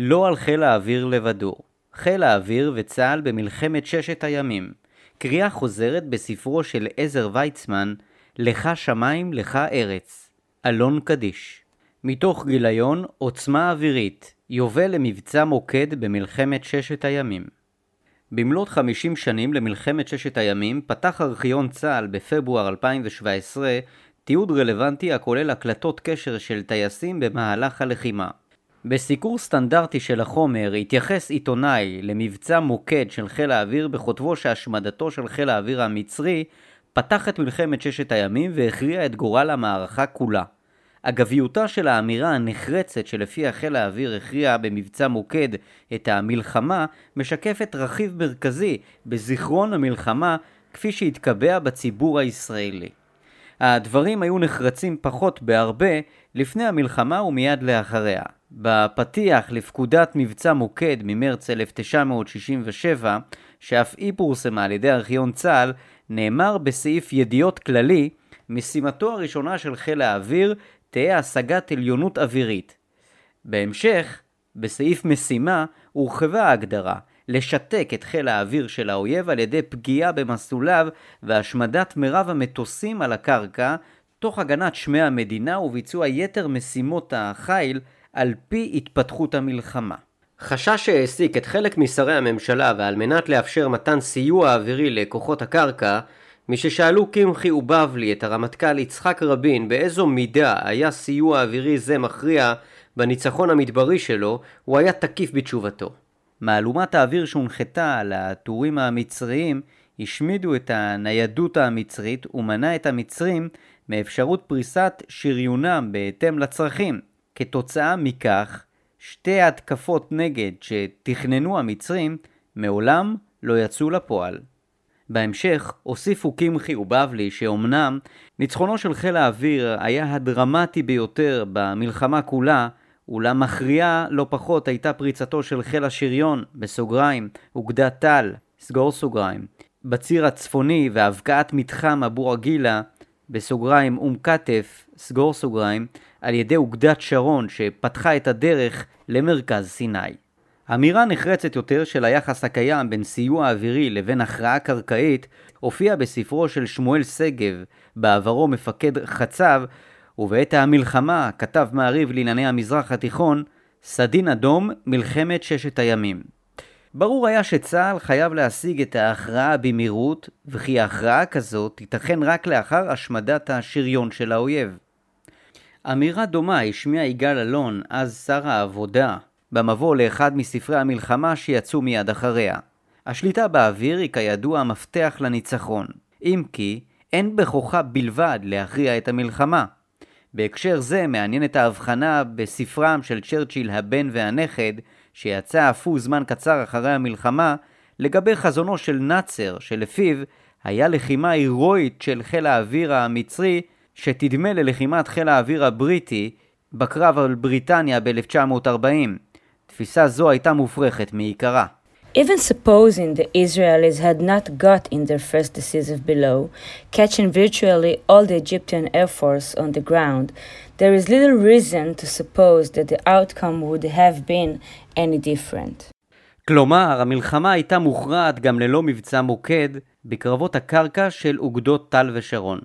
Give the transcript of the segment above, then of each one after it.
לא על חיל האוויר לבדו. חיל האוויר וצה"ל במלחמת ששת הימים. קריאה חוזרת בספרו של עזר ויצמן, לך שמיים, לך ארץ. אלון קדיש. מתוך גיליון עוצמה אווירית, יובל למבצע מוקד במלחמת ששת הימים. במלאת 50 שנים למלחמת ששת הימים פתח ארכיון צה"ל בפברואר 2017 תיעוד רלוונטי הכולל הקלטות קשר של טייסים במהלך הלחימה. בסיקור סטנדרטי של החומר התייחס עיתונאי למבצע מוקד של חיל האוויר בכותבו שהשמדתו של חיל האוויר המצרי פתח את מלחמת ששת הימים והכריע את גורל המערכה כולה. אגביותה של האמירה הנחרצת שלפיה חיל האוויר הכריע במבצע מוקד את המלחמה משקפת רכיב מרכזי בזיכרון המלחמה כפי שהתקבע בציבור הישראלי. הדברים היו נחרצים פחות בהרבה לפני המלחמה ומיד לאחריה. בפתיח לפקודת מבצע מוקד ממרץ 1967, שאף היא פורסמה על ידי ארכיון צה"ל, נאמר בסעיף ידיעות כללי, משימתו הראשונה של חיל האוויר תהא השגת עליונות אווירית. בהמשך, בסעיף משימה, הורחבה ההגדרה, לשתק את חיל האוויר של האויב על ידי פגיעה במסלוליו והשמדת מירב המטוסים על הקרקע, תוך הגנת שמי המדינה וביצוע יתר משימות החיל על פי התפתחות המלחמה. חשש שהעסיק את חלק משרי הממשלה ועל מנת לאפשר מתן סיוע אווירי לכוחות הקרקע, מששאלו קמחי ובבלי את הרמטכ"ל יצחק רבין באיזו מידה היה סיוע אווירי זה מכריע בניצחון המדברי שלו, הוא היה תקיף בתשובתו. מהלומת האוויר שהונחתה על הטורים המצריים השמידו את הניידות המצרית ומנע את המצרים מאפשרות פריסת שריונם בהתאם לצרכים. כתוצאה מכך, שתי התקפות נגד שתכננו המצרים מעולם לא יצאו לפועל. בהמשך הוסיפו קמחי ובבלי שאומנם ניצחונו של חיל האוויר היה הדרמטי ביותר במלחמה כולה, אולם מכריעה לא פחות הייתה פריצתו של חיל השריון, בסוגריים, אוגדת טל, סגור סוגריים, בציר הצפוני והבקעת מתחם אבו עגילה, בסוגריים אום כתף, סגור סוגריים, על ידי אוגדת שרון שפתחה את הדרך למרכז סיני. אמירה נחרצת יותר של היחס הקיים בין סיוע אווירי לבין הכרעה קרקעית הופיעה בספרו של שמואל שגב, בעברו מפקד חצב, ובעת המלחמה כתב מעריב לענייני המזרח התיכון, סדין אדום, מלחמת ששת הימים. ברור היה שצה"ל חייב להשיג את ההכרעה במהירות, וכי הכרעה כזאת תיתכן רק לאחר השמדת השריון של האויב. אמירה דומה השמיע יגאל אלון, אז שר העבודה, במבוא לאחד מספרי המלחמה שיצאו מיד אחריה. השליטה באוויר היא כידוע המפתח לניצחון, אם כי אין בכוחה בלבד להכריע את המלחמה. בהקשר זה מעניינת ההבחנה בספרם של צ'רצ'יל הבן והנכד, שיצא אף הוא זמן קצר אחרי המלחמה, לגבי חזונו של נאצר, שלפיו היה לחימה הירואית של חיל האוויר המצרי, שתדמה ללחימת חיל האוויר הבריטי בקרב על בריטניה ב-1940. תפיסה זו הייתה מופרכת מעיקרה. Even supposing the Israelis had not got in their first decisive blow, catching virtually all the Egyptian air force on the ground, there is little reason to suppose that the outcome would have been any different. כלומר, המלחמה הייתה מוכרעת גם ללא מבצע מוקד בקרבות הקרקע של אוגדות טל ושרון.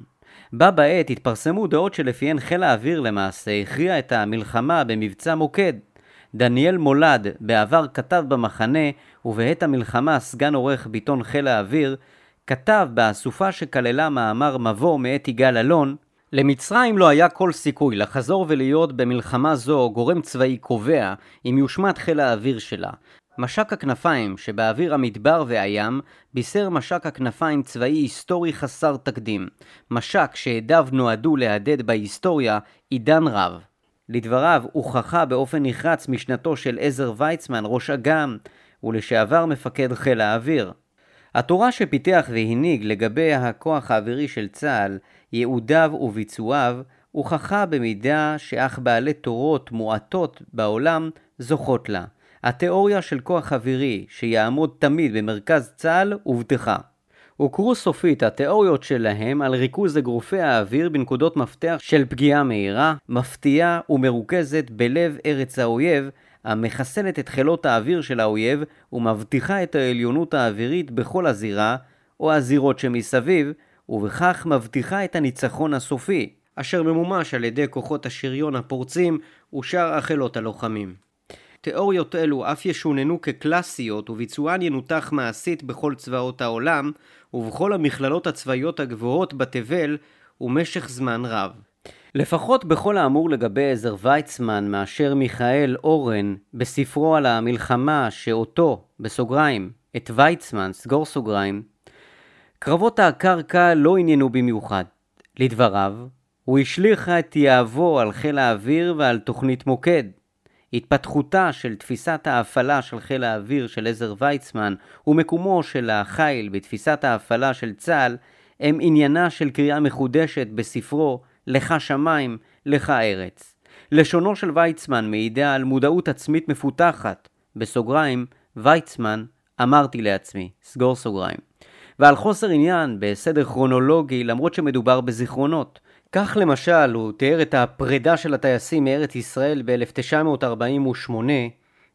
בה בעת התפרסמו דעות שלפיהן חיל האוויר למעשה הכריע את המלחמה במבצע מוקד, דניאל מולד, בעבר כתב במחנה, ובעת המלחמה סגן עורך בעיתון חיל האוויר, כתב באסופה שכללה מאמר מבוא מאת יגאל אלון, למצרים לא היה כל סיכוי לחזור ולהיות במלחמה זו גורם צבאי קובע אם יושמט חיל האוויר שלה. משק הכנפיים שבאוויר המדבר והים בישר משק הכנפיים צבאי היסטורי חסר תקדים. משק שעדיו נועדו להדד בהיסטוריה עידן רב. לדבריו הוכחה באופן נחרץ משנתו של עזר ויצמן, ראש אג"ם, ולשעבר מפקד חיל האוויר. התורה שפיתח והנהיג לגבי הכוח האווירי של צה"ל, ייעודיו וביצועיו, הוכחה במידה שאך בעלי תורות מועטות בעולם זוכות לה. התיאוריה של כוח אווירי שיעמוד תמיד במרכז צה"ל הובטחה. הוכרו סופית התיאוריות שלהם על ריכוז אגרופי האוויר בנקודות מפתח של פגיעה מהירה, מפתיעה ומרוכזת בלב ארץ האויב, המחסלת את חילות האוויר של האויב ומבטיחה את העליונות האווירית בכל הזירה או הזירות שמסביב, ובכך מבטיחה את הניצחון הסופי, אשר ממומש על ידי כוחות השריון הפורצים ושאר החילות הלוחמים. תיאוריות אלו אף ישוננו כקלאסיות וביצוען ינותח מעשית בכל צבאות העולם ובכל המכללות הצבאיות הגבוהות בתבל ומשך זמן רב. לפחות בכל האמור לגבי עזר ויצמן מאשר מיכאל אורן בספרו על המלחמה שאותו, בסוגריים, את ויצמן, סגור סוגריים, קרבות הקרקע לא עניינו במיוחד. לדבריו, הוא השליך את יהבו על חיל האוויר ועל תוכנית מוקד. התפתחותה של תפיסת ההפעלה של חיל האוויר של עזר ויצמן ומקומו של החיל בתפיסת ההפעלה של צה"ל הם עניינה של קריאה מחודשת בספרו לך שמיים, לך ארץ. לשונו של ויצמן מעידה על מודעות עצמית מפותחת, בסוגריים, ויצמן, אמרתי לעצמי, סגור סוגריים. ועל חוסר עניין בסדר כרונולוגי למרות שמדובר בזיכרונות. כך למשל הוא תיאר את הפרידה של הטייסים מארץ ישראל ב-1948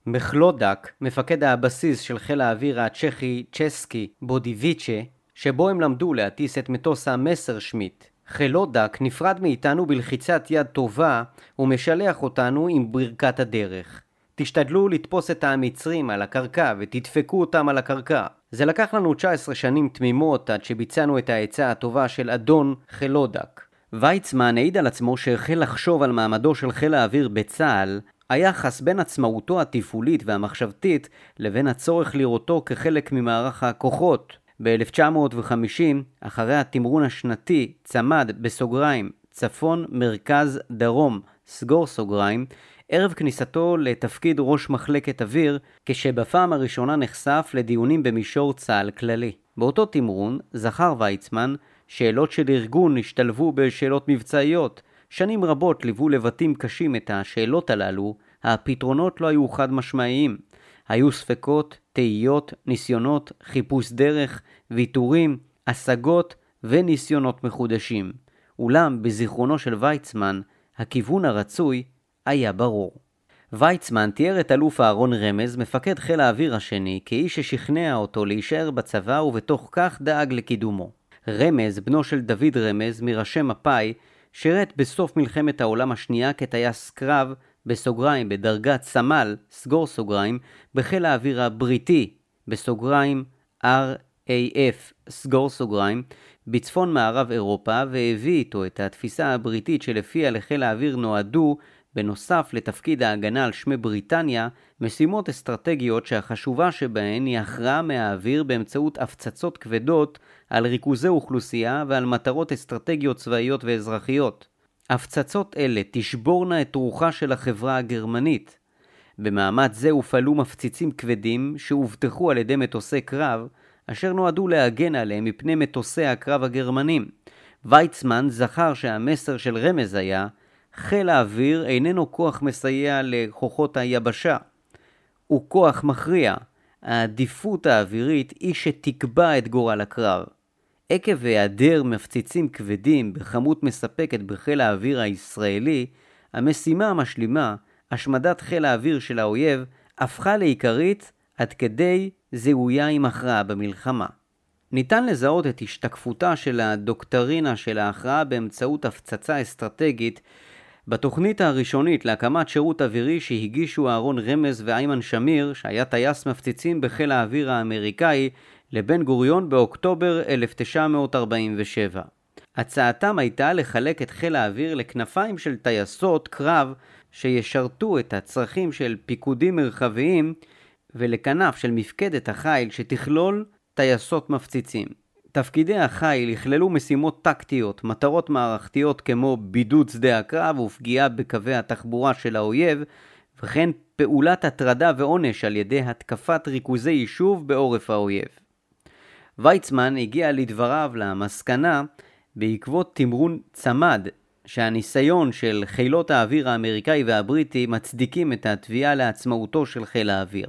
מחלודק, מפקד הבסיס של חיל האוויר הצ'כי צ'סקי בודיביצ'ה, שבו הם למדו להטיס את מטוס המסר שמיט. חלודק נפרד מאיתנו בלחיצת יד טובה ומשלח אותנו עם ברכת הדרך. תשתדלו לתפוס את המצרים על הקרקע ותדפקו אותם על הקרקע. זה לקח לנו 19 שנים תמימות עד שביצענו את העצה הטובה של אדון חלודק. ויצמן העיד על עצמו שהחל לחשוב על מעמדו של חיל האוויר בצה"ל, היחס בין עצמאותו התפעולית והמחשבתית לבין הצורך לראותו כחלק ממערך הכוחות. ב-1950, אחרי התמרון השנתי, צמד בסוגריים צפון, מרכז, דרום, סגור סוגריים, ערב כניסתו לתפקיד ראש מחלקת אוויר, כשבפעם הראשונה נחשף לדיונים במישור צה"ל כללי. באותו תמרון זכר ויצמן שאלות של ארגון השתלבו בשאלות מבצעיות. שנים רבות ליוו לבתים קשים את השאלות הללו, הפתרונות לא היו חד משמעיים. היו ספקות, תהיות, ניסיונות, חיפוש דרך, ויתורים, השגות וניסיונות מחודשים. אולם בזיכרונו של ויצמן, הכיוון הרצוי היה ברור. ויצמן תיאר את אלוף אהרון רמז, מפקד חיל האוויר השני, כאיש ששכנע אותו להישאר בצבא ובתוך כך דאג לקידומו. רמז, בנו של דוד רמז, מראשי מפא"י, שירת בסוף מלחמת העולם השנייה כטייס קרב, בסוגריים, בדרגת סמל, סגור סוגריים, בחיל האוויר הבריטי, בסוגריים, RAF, סגור סוגריים, בצפון מערב אירופה, והביא איתו את התפיסה הבריטית שלפיה לחיל האוויר נועדו בנוסף לתפקיד ההגנה על שמי בריטניה, משימות אסטרטגיות שהחשובה שבהן היא הכרעה מהאוויר באמצעות הפצצות כבדות על ריכוזי אוכלוסייה ועל מטרות אסטרטגיות צבאיות ואזרחיות. הפצצות אלה תשבורנה את רוחה של החברה הגרמנית. במאמץ זה הופעלו מפציצים כבדים שהובטחו על ידי מטוסי קרב, אשר נועדו להגן עליהם מפני מטוסי הקרב הגרמנים. ויצמן זכר שהמסר של רמז היה חיל האוויר איננו כוח מסייע לכוחות היבשה, הוא כוח מכריע. העדיפות האווירית היא שתקבע את גורל הקרב. עקב היעדר מפציצים כבדים בכמות מספקת בחיל האוויר הישראלי, המשימה המשלימה, השמדת חיל האוויר של האויב, הפכה לעיקרית עד כדי זיהויה עם הכרעה במלחמה. ניתן לזהות את השתקפותה של הדוקטרינה של ההכרעה באמצעות הפצצה אסטרטגית בתוכנית הראשונית להקמת שירות אווירי שהגישו אהרון רמז ואיימן שמיר, שהיה טייס מפציצים בחיל האוויר האמריקאי, לבן גוריון באוקטובר 1947. הצעתם הייתה לחלק את חיל האוויר לכנפיים של טייסות קרב שישרתו את הצרכים של פיקודים מרחביים ולכנף של מפקדת החיל שתכלול טייסות מפציצים. תפקידי החיל יכללו משימות טקטיות, מטרות מערכתיות כמו בידוד שדה הקרב ופגיעה בקווי התחבורה של האויב, וכן פעולת הטרדה ועונש על ידי התקפת ריכוזי יישוב בעורף האויב. ויצמן הגיע לדבריו למסקנה בעקבות תמרון צמד שהניסיון של חילות האוויר האמריקאי והבריטי מצדיקים את התביעה לעצמאותו של חיל האוויר.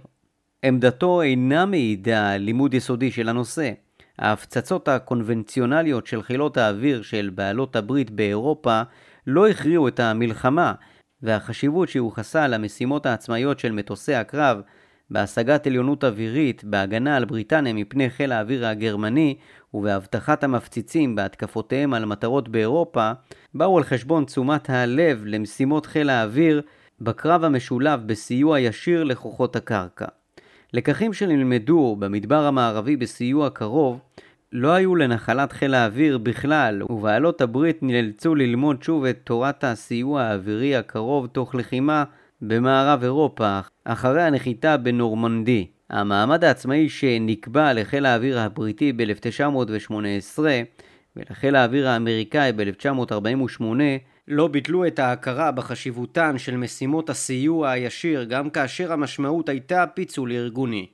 עמדתו אינה מעידה על לימוד יסודי של הנושא. ההפצצות הקונבנציונליות של חילות האוויר של בעלות הברית באירופה לא הכריעו את המלחמה, והחשיבות שיוחסה למשימות העצמאיות של מטוסי הקרב בהשגת עליונות אווירית, בהגנה על בריטניה מפני חיל האוויר הגרמני ובהבטחת המפציצים בהתקפותיהם על מטרות באירופה, באו על חשבון תשומת הלב למשימות חיל האוויר בקרב המשולב בסיוע ישיר לכוחות הקרקע. לקחים שנלמדו במדבר המערבי בסיוע קרוב לא היו לנחלת חיל האוויר בכלל, ובעלות הברית נאלצו ללמוד שוב את תורת הסיוע האווירי הקרוב תוך לחימה במערב אירופה, אחרי הנחיתה בנורמנדי. המעמד העצמאי שנקבע לחיל האוויר הבריטי ב-1918 ולחיל האוויר האמריקאי ב-1948 לא ביטלו את ההכרה בחשיבותן של משימות הסיוע הישיר גם כאשר המשמעות הייתה פיצול ארגוני.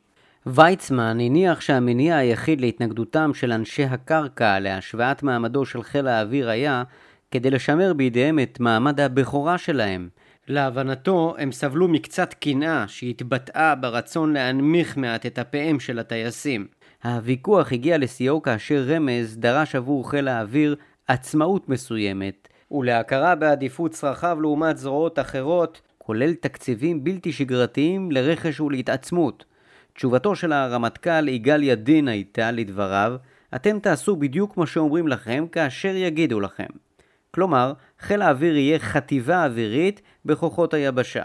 ויצמן הניח שהמניע היחיד להתנגדותם של אנשי הקרקע להשוואת מעמדו של חיל האוויר היה כדי לשמר בידיהם את מעמד הבכורה שלהם. להבנתו, הם סבלו מקצת קנאה שהתבטאה ברצון להנמיך מעט את אפיהם של הטייסים. הוויכוח הגיע לשיאו כאשר רמז דרש עבור חיל האוויר עצמאות מסוימת, ולהכרה בעדיפות צרכיו לעומת זרועות אחרות, כולל תקציבים בלתי שגרתיים לרכש ולהתעצמות. תשובתו של הרמטכ"ל יגאל ידין הייתה, לדבריו, אתם תעשו בדיוק מה שאומרים לכם כאשר יגידו לכם. כלומר, חיל האוויר יהיה חטיבה אווירית בכוחות היבשה.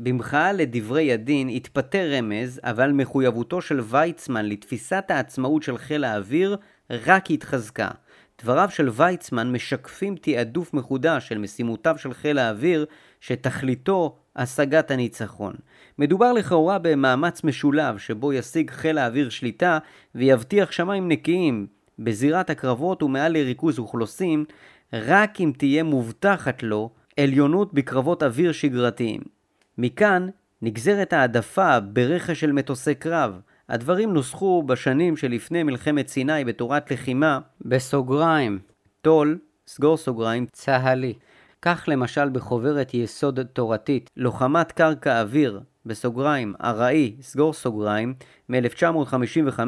במחאה לדברי ידין התפטר רמז, אבל מחויבותו של ויצמן לתפיסת העצמאות של חיל האוויר רק התחזקה. דבריו של ויצמן משקפים תעדוף מחודש של משימותיו של חיל האוויר, שתכליתו השגת הניצחון. מדובר לכאורה במאמץ משולב, שבו ישיג חיל האוויר שליטה ויבטיח שמיים נקיים בזירת הקרבות ומעל לריכוז אוכלוסין, רק אם תהיה מובטחת לו עליונות בקרבות אוויר שגרתיים. מכאן נגזרת העדפה ברכש של מטוסי קרב. הדברים נוסחו בשנים שלפני מלחמת סיני בתורת לחימה בסוגריים, תול, סגור סוגריים, צה"לי. כך למשל בחוברת יסוד תורתית, לוחמת קרקע אוויר, בסוגריים, ארעי, סגור סוגריים, מ-1955,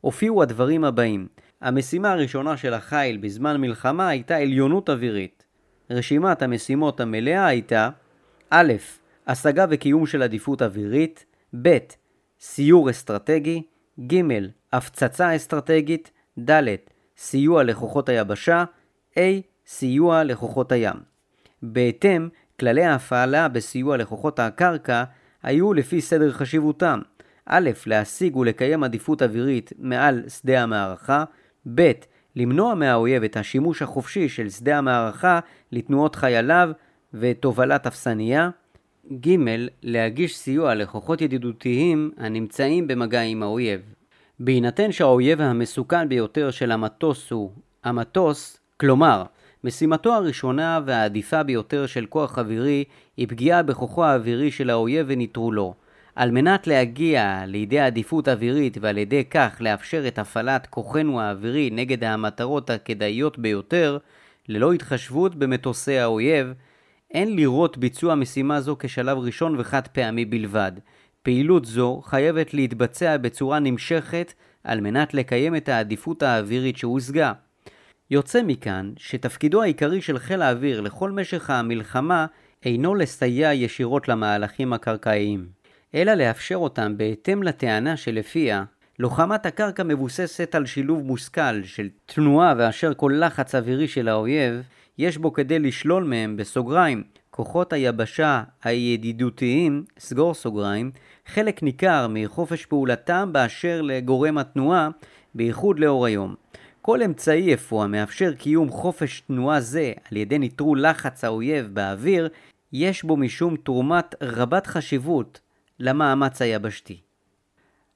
הופיעו הדברים הבאים המשימה הראשונה של החיל בזמן מלחמה הייתה עליונות אווירית. רשימת המשימות המלאה הייתה א', השגה וקיום של עדיפות אווירית, ב', סיור אסטרטגי, ג', הפצצה אסטרטגית, ד', סיוע לכוחות היבשה, A, סיוע לכוחות הים. בהתאם, כללי ההפעלה בסיוע לכוחות הקרקע היו לפי סדר חשיבותם א', להשיג ולקיים עדיפות אווירית מעל שדה המערכה, ב'. למנוע מהאויב את השימוש החופשי של שדה המערכה לתנועות חייליו ותובלת אפסניה. ג. להגיש סיוע לכוחות ידידותיים הנמצאים במגע עם האויב. בהינתן שהאויב המסוכן ביותר של המטוס הוא המטוס, כלומר, משימתו הראשונה והעדיפה ביותר של כוח אווירי היא פגיעה בכוחו האווירי של האויב ונטרולו. על מנת להגיע לידי עדיפות אווירית ועל ידי כך לאפשר את הפעלת כוחנו האווירי נגד המטרות הכדאיות ביותר, ללא התחשבות במטוסי האויב, אין לראות ביצוע משימה זו כשלב ראשון וחד פעמי בלבד. פעילות זו חייבת להתבצע בצורה נמשכת על מנת לקיים את העדיפות האווירית שהושגה. יוצא מכאן שתפקידו העיקרי של חיל האוויר לכל משך המלחמה אינו לסייע ישירות למהלכים הקרקעיים. אלא לאפשר אותם בהתאם לטענה שלפיה לוחמת הקרקע מבוססת על שילוב מושכל של תנועה ואשר כל לחץ אווירי של האויב יש בו כדי לשלול מהם בסוגריים כוחות היבשה הידידותיים, סגור סוגריים, חלק ניכר מחופש פעולתם באשר לגורם התנועה, בייחוד לאור היום. כל אמצעי אפוא המאפשר קיום חופש תנועה זה על ידי ניטרול לחץ האויב באוויר, יש בו משום תרומה רבת חשיבות למאמץ היבשתי.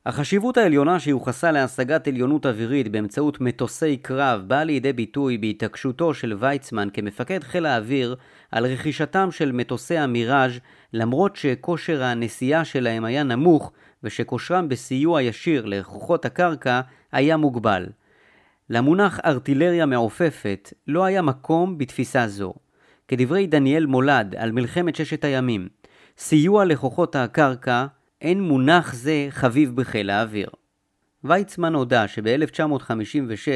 החשיבות העליונה שיוחסה להשגת עליונות אווירית באמצעות מטוסי קרב באה לידי ביטוי בהתעקשותו של ויצמן כמפקד חיל האוויר על רכישתם של מטוסי המיראז' למרות שכושר הנסיעה שלהם היה נמוך ושכושרם בסיוע ישיר לכוחות הקרקע היה מוגבל. למונח ארטילריה מעופפת לא היה מקום בתפיסה זו. כדברי דניאל מולד על מלחמת ששת הימים, סיוע לכוחות הקרקע, אין מונח זה חביב בחיל האוויר. ויצמן הודה שב-1956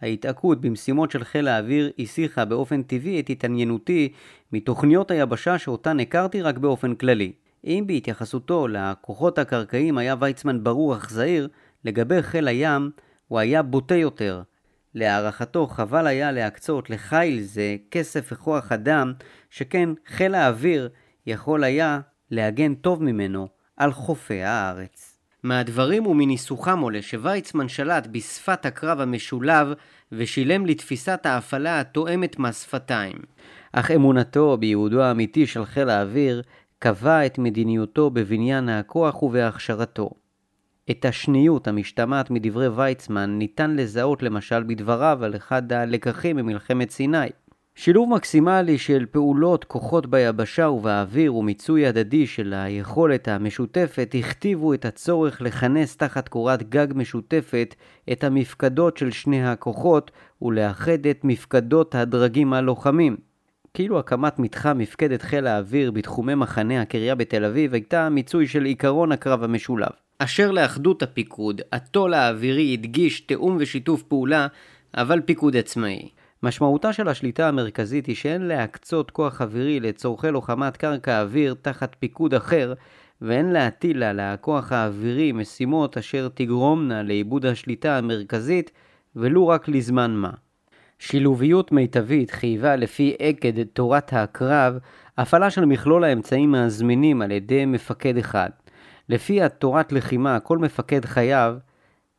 ההתעקות במשימות של חיל האוויר הסיחה באופן טבעי את התעניינותי מתוכניות היבשה שאותן הכרתי רק באופן כללי. אם בהתייחסותו לכוחות הקרקעיים היה ויצמן ברור אך זהיר, לגבי חיל הים הוא היה בוטה יותר. להערכתו חבל היה להקצות לחיל זה כסף וכוח אדם, שכן חיל האוויר יכול היה להגן טוב ממנו על חופי הארץ. מהדברים ומניסוחם עולה שוויצמן שלט בשפת הקרב המשולב ושילם לתפיסת ההפעלה התואמת מהשפתיים. אך אמונתו בייעודו האמיתי של חיל האוויר קבע את מדיניותו בבניין הכוח ובהכשרתו. את השניות המשתמעת מדברי ויצמן ניתן לזהות למשל בדבריו על אחד הלקחים ממלחמת סיני. שילוב מקסימלי של פעולות כוחות ביבשה ובאוויר ומיצוי הדדי של היכולת המשותפת הכתיבו את הצורך לכנס תחת קורת גג משותפת את המפקדות של שני הכוחות ולאחד את מפקדות הדרגים הלוחמים. כאילו הקמת מתחם מפקדת חיל האוויר בתחומי מחנה הקריה בתל אביב הייתה מיצוי של עיקרון הקרב המשולב. אשר לאחדות הפיקוד, הטול האווירי הדגיש תיאום ושיתוף פעולה, אבל פיקוד עצמאי. משמעותה של השליטה המרכזית היא שאין להקצות כוח אווירי לצורכי לוחמת קרקע אוויר תחת פיקוד אחר, ואין להטיל על הכוח האווירי משימות אשר תגרומנה לאיבוד השליטה המרכזית, ולו רק לזמן מה. שילוביות מיטבית חייבה לפי אגד תורת הקרב הפעלה של מכלול האמצעים הזמינים על ידי מפקד אחד. לפי התורת לחימה, כל מפקד חייב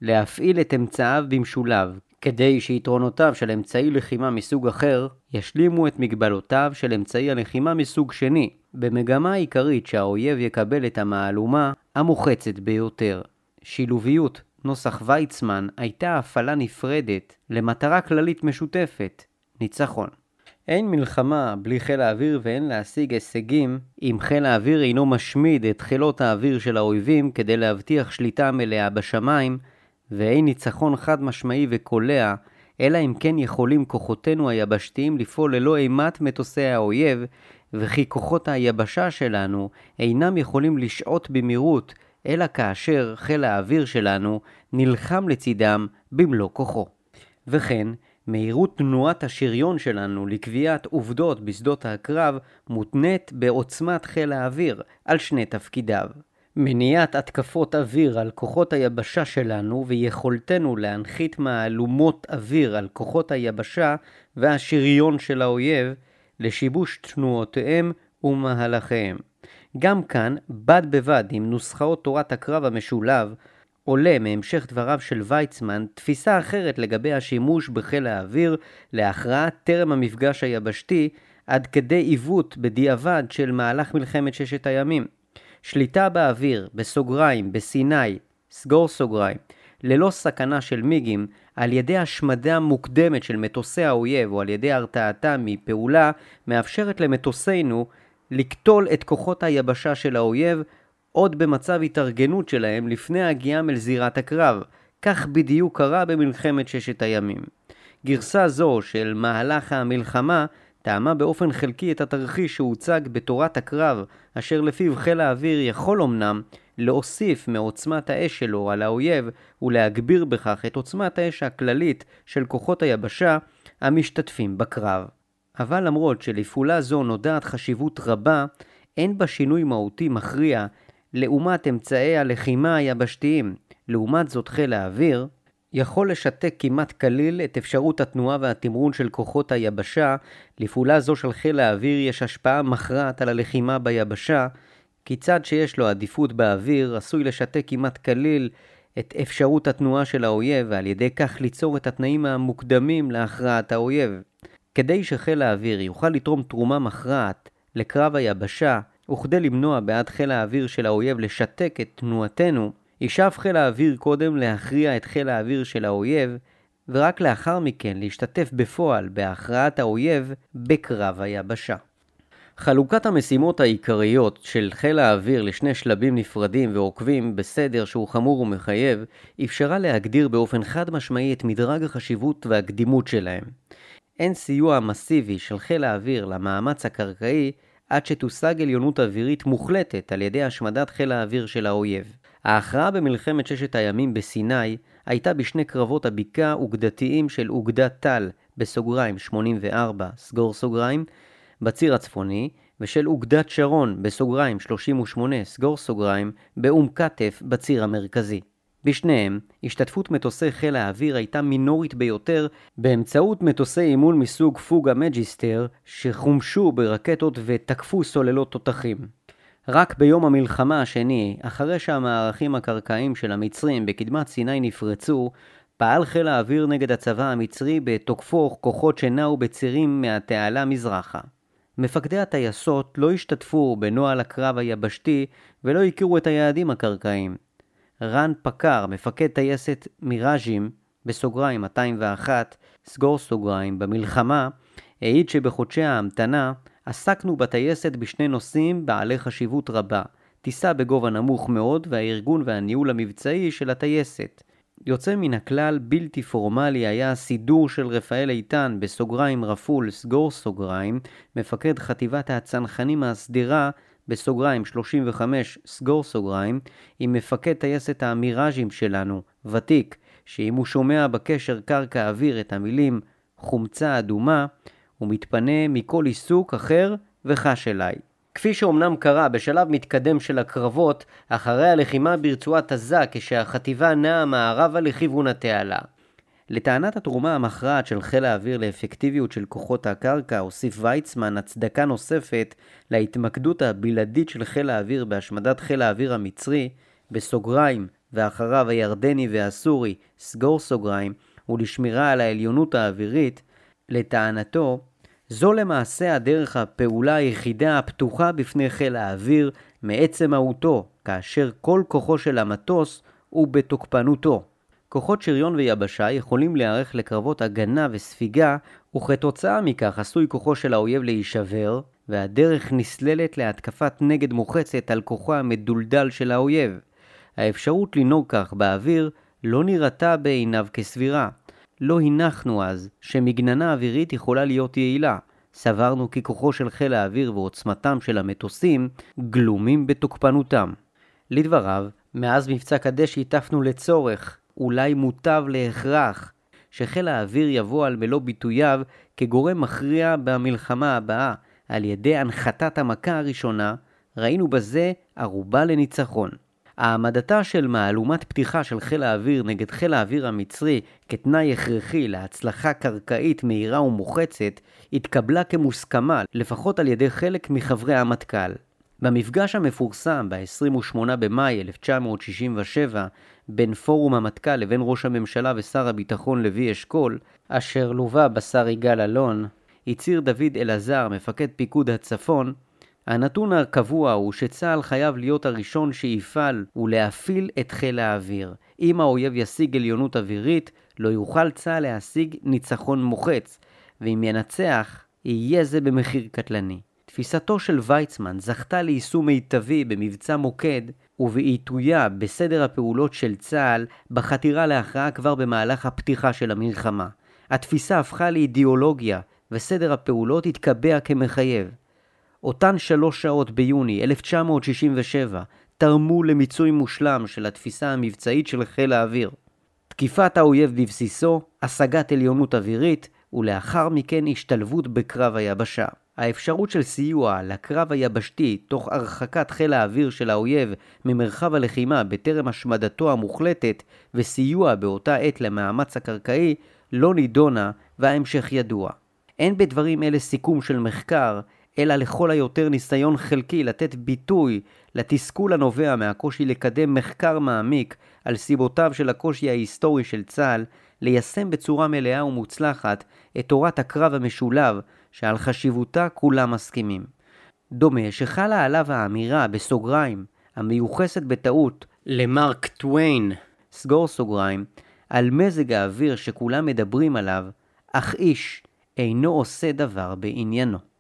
להפעיל את אמצעיו במשולב, כדי שיתרונותיו של אמצעי לחימה מסוג אחר ישלימו את מגבלותיו של אמצעי הלחימה מסוג שני, במגמה עיקרית שהאויב יקבל את המהלומה המוחצת ביותר. שילוביות נוסח ויצמן הייתה הפעלה נפרדת למטרה כללית משותפת, ניצחון. אין מלחמה בלי חיל האוויר ואין להשיג הישגים אם חיל האוויר אינו משמיד את חילות האוויר של האויבים כדי להבטיח שליטה מלאה בשמיים, ואין ניצחון חד משמעי וקולע, אלא אם כן יכולים כוחותינו היבשתיים לפעול ללא אימת מטוסי האויב, וכי כוחות היבשה שלנו אינם יכולים לשהות במהירות, אלא כאשר חיל האוויר שלנו נלחם לצידם במלוא כוחו. וכן, מהירות תנועת השריון שלנו לקביעת עובדות בשדות הקרב מותנית בעוצמת חיל האוויר על שני תפקידיו. מניעת התקפות אוויר על כוחות היבשה שלנו ויכולתנו להנחית מהלומות אוויר על כוחות היבשה והשריון של האויב לשיבוש תנועותיהם ומהלכיהם. גם כאן, בד בבד עם נוסחאות תורת הקרב המשולב, עולה מהמשך דבריו של ויצמן תפיסה אחרת לגבי השימוש בחיל האוויר להכרעה טרם המפגש היבשתי, עד כדי עיוות בדיעבד של מהלך מלחמת ששת הימים. שליטה באוויר, בסוגריים, בסיני, סגור סוגריים, ללא סכנה של מיגים, על ידי השמדה מוקדמת של מטוסי האויב או על ידי הרתעתם מפעולה, מאפשרת למטוסינו לקטול את כוחות היבשה של האויב עוד במצב התארגנות שלהם לפני הגיעם אל זירת הקרב. כך בדיוק קרה במלחמת ששת הימים. גרסה זו של מהלך המלחמה טעמה באופן חלקי את התרחיש שהוצג בתורת הקרב, אשר לפיו חיל האוויר יכול אמנם להוסיף מעוצמת האש שלו על האויב ולהגביר בכך את עוצמת האש הכללית של כוחות היבשה המשתתפים בקרב. אבל למרות שלפעולה זו נודעת חשיבות רבה, אין בה שינוי מהותי מכריע לעומת אמצעי הלחימה היבשתיים. לעומת זאת חיל האוויר יכול לשתק כמעט כליל את אפשרות התנועה והתמרון של כוחות היבשה. לפעולה זו של חיל האוויר יש השפעה מכרעת על הלחימה ביבשה, כי צד שיש לו עדיפות באוויר עשוי לשתק כמעט כליל את אפשרות התנועה של האויב, ועל ידי כך ליצור את התנאים המוקדמים להכרעת האויב. כדי שחיל האוויר יוכל לתרום תרומה מכרעת לקרב היבשה, וכדי למנוע בעד חיל האוויר של האויב לשתק את תנועתנו, ישאף חיל האוויר קודם להכריע את חיל האוויר של האויב, ורק לאחר מכן להשתתף בפועל בהכרעת האויב בקרב היבשה. חלוקת המשימות העיקריות של חיל האוויר לשני שלבים נפרדים ועוקבים בסדר שהוא חמור ומחייב, אפשרה להגדיר באופן חד משמעי את מדרג החשיבות והקדימות שלהם. אין סיוע מסיבי של חיל האוויר למאמץ הקרקעי עד שתושג עליונות אווירית מוחלטת על ידי השמדת חיל האוויר של האויב. ההכרעה במלחמת ששת הימים בסיני הייתה בשני קרבות הבקעה אוגדתיים של אוגדת טל, בסוגריים 84, סגור סוגריים, בציר הצפוני, ושל אוגדת שרון, בסוגריים 38, סגור סוגריים, באום כתף, בציר המרכזי. בשניהם, השתתפות מטוסי חיל האוויר הייתה מינורית ביותר באמצעות מטוסי אימון מסוג פוגה מג'יסטר שחומשו ברקטות ותקפו סוללות תותחים. רק ביום המלחמה השני, אחרי שהמערכים הקרקעיים של המצרים בקדמת סיני נפרצו, פעל חיל האוויר נגד הצבא המצרי בתוקפו כוחות שנעו בצירים מהתעלה מזרחה. מפקדי הטייסות לא השתתפו בנוהל הקרב היבשתי ולא הכירו את היעדים הקרקעיים. רן פקר, מפקד טייסת מיראז'ים, בסוגריים 201, סגור סוגריים, במלחמה, העיד שבחודשי ההמתנה עסקנו בטייסת בשני נושאים בעלי חשיבות רבה, טיסה בגובה נמוך מאוד והארגון והניהול המבצעי של הטייסת. יוצא מן הכלל בלתי פורמלי היה הסידור של רפאל איתן בסוגריים רפול סגור סוגריים, מפקד חטיבת הצנחנים הסדירה בסוגריים 35 סגור סוגריים, עם מפקד טייסת המיראז'ים שלנו, ותיק, שאם הוא שומע בקשר קרקע אוויר את המילים חומצה אדומה, הוא מתפנה מכל עיסוק אחר וחש אליי. כפי שאומנם קרה בשלב מתקדם של הקרבות, אחרי הלחימה ברצועת עזה כשהחטיבה נעה מערבה לכיוון התעלה. לטענת התרומה המכרעת של חיל האוויר לאפקטיביות של כוחות הקרקע, הוסיף ויצמן הצדקה נוספת להתמקדות הבלעדית של חיל האוויר בהשמדת חיל האוויר המצרי, בסוגריים, ואחריו הירדני והסורי, סגור סוגריים, ולשמירה על העליונות האווירית, לטענתו, זו למעשה הדרך הפעולה היחידה הפתוחה בפני חיל האוויר מעצם מהותו, כאשר כל כוחו של המטוס הוא בתוקפנותו. כוחות שריון ויבשה יכולים להיערך לקרבות הגנה וספיגה, וכתוצאה מכך עשוי כוחו של האויב להישבר, והדרך נסללת להתקפת נגד מוחצת על כוחו המדולדל של האויב. האפשרות לנהוג כך באוויר לא נראתה בעיניו כסבירה. לא הנחנו אז שמגננה אווירית יכולה להיות יעילה. סברנו כי כוחו של חיל האוויר ועוצמתם של המטוסים גלומים בתוקפנותם. לדבריו, מאז מבצע קדש הטפנו לצורך, אולי מוטב להכרח, שחיל האוויר יבוא על מלוא ביטוייו כגורם מכריע במלחמה הבאה, על ידי הנחתת המכה הראשונה, ראינו בזה ערובה לניצחון. העמדתה של מהלומת פתיחה של חיל האוויר נגד חיל האוויר המצרי כתנאי הכרחי להצלחה קרקעית מהירה ומוחצת, התקבלה כמוסכמה, לפחות על ידי חלק מחברי המטכ"ל. במפגש המפורסם ב-28 במאי 1967 בין פורום המטכ"ל לבין ראש הממשלה ושר הביטחון לוי אשכול, אשר לווה בשר יגאל אלון, הצהיר דוד אלעזר, מפקד פיקוד הצפון, הנתון הקבוע הוא שצה"ל חייב להיות הראשון שיפעל ולהפעיל את חיל האוויר. אם האויב ישיג עליונות אווירית, לא יוכל צה"ל להשיג ניצחון מוחץ, ואם ינצח, יהיה זה במחיר קטלני. תפיסתו של ויצמן זכתה ליישום מיטבי במבצע מוקד ובעיתויה בסדר הפעולות של צה"ל בחתירה להכרעה כבר במהלך הפתיחה של המלחמה. התפיסה הפכה לאידיאולוגיה וסדר הפעולות התקבע כמחייב. אותן שלוש שעות ביוני 1967 תרמו למיצוי מושלם של התפיסה המבצעית של חיל האוויר. תקיפת האויב בבסיסו, השגת עליונות אווירית, ולאחר מכן השתלבות בקרב היבשה. האפשרות של סיוע לקרב היבשתי תוך הרחקת חיל האוויר של האויב ממרחב הלחימה בטרם השמדתו המוחלטת וסיוע באותה עת למאמץ הקרקעי לא נידונה וההמשך ידוע. אין בדברים אלה סיכום של מחקר, אלא לכל היותר ניסיון חלקי לתת ביטוי לתסכול הנובע מהקושי לקדם מחקר מעמיק על סיבותיו של הקושי ההיסטורי של צה"ל ליישם בצורה מלאה ומוצלחת את תורת הקרב המשולב שעל חשיבותה כולם מסכימים. דומה שחלה עליו האמירה בסוגריים המיוחסת בטעות למרק טוויין, סגור סוגריים, על מזג האוויר שכולם מדברים עליו, אך איש אינו עושה דבר בעניינו.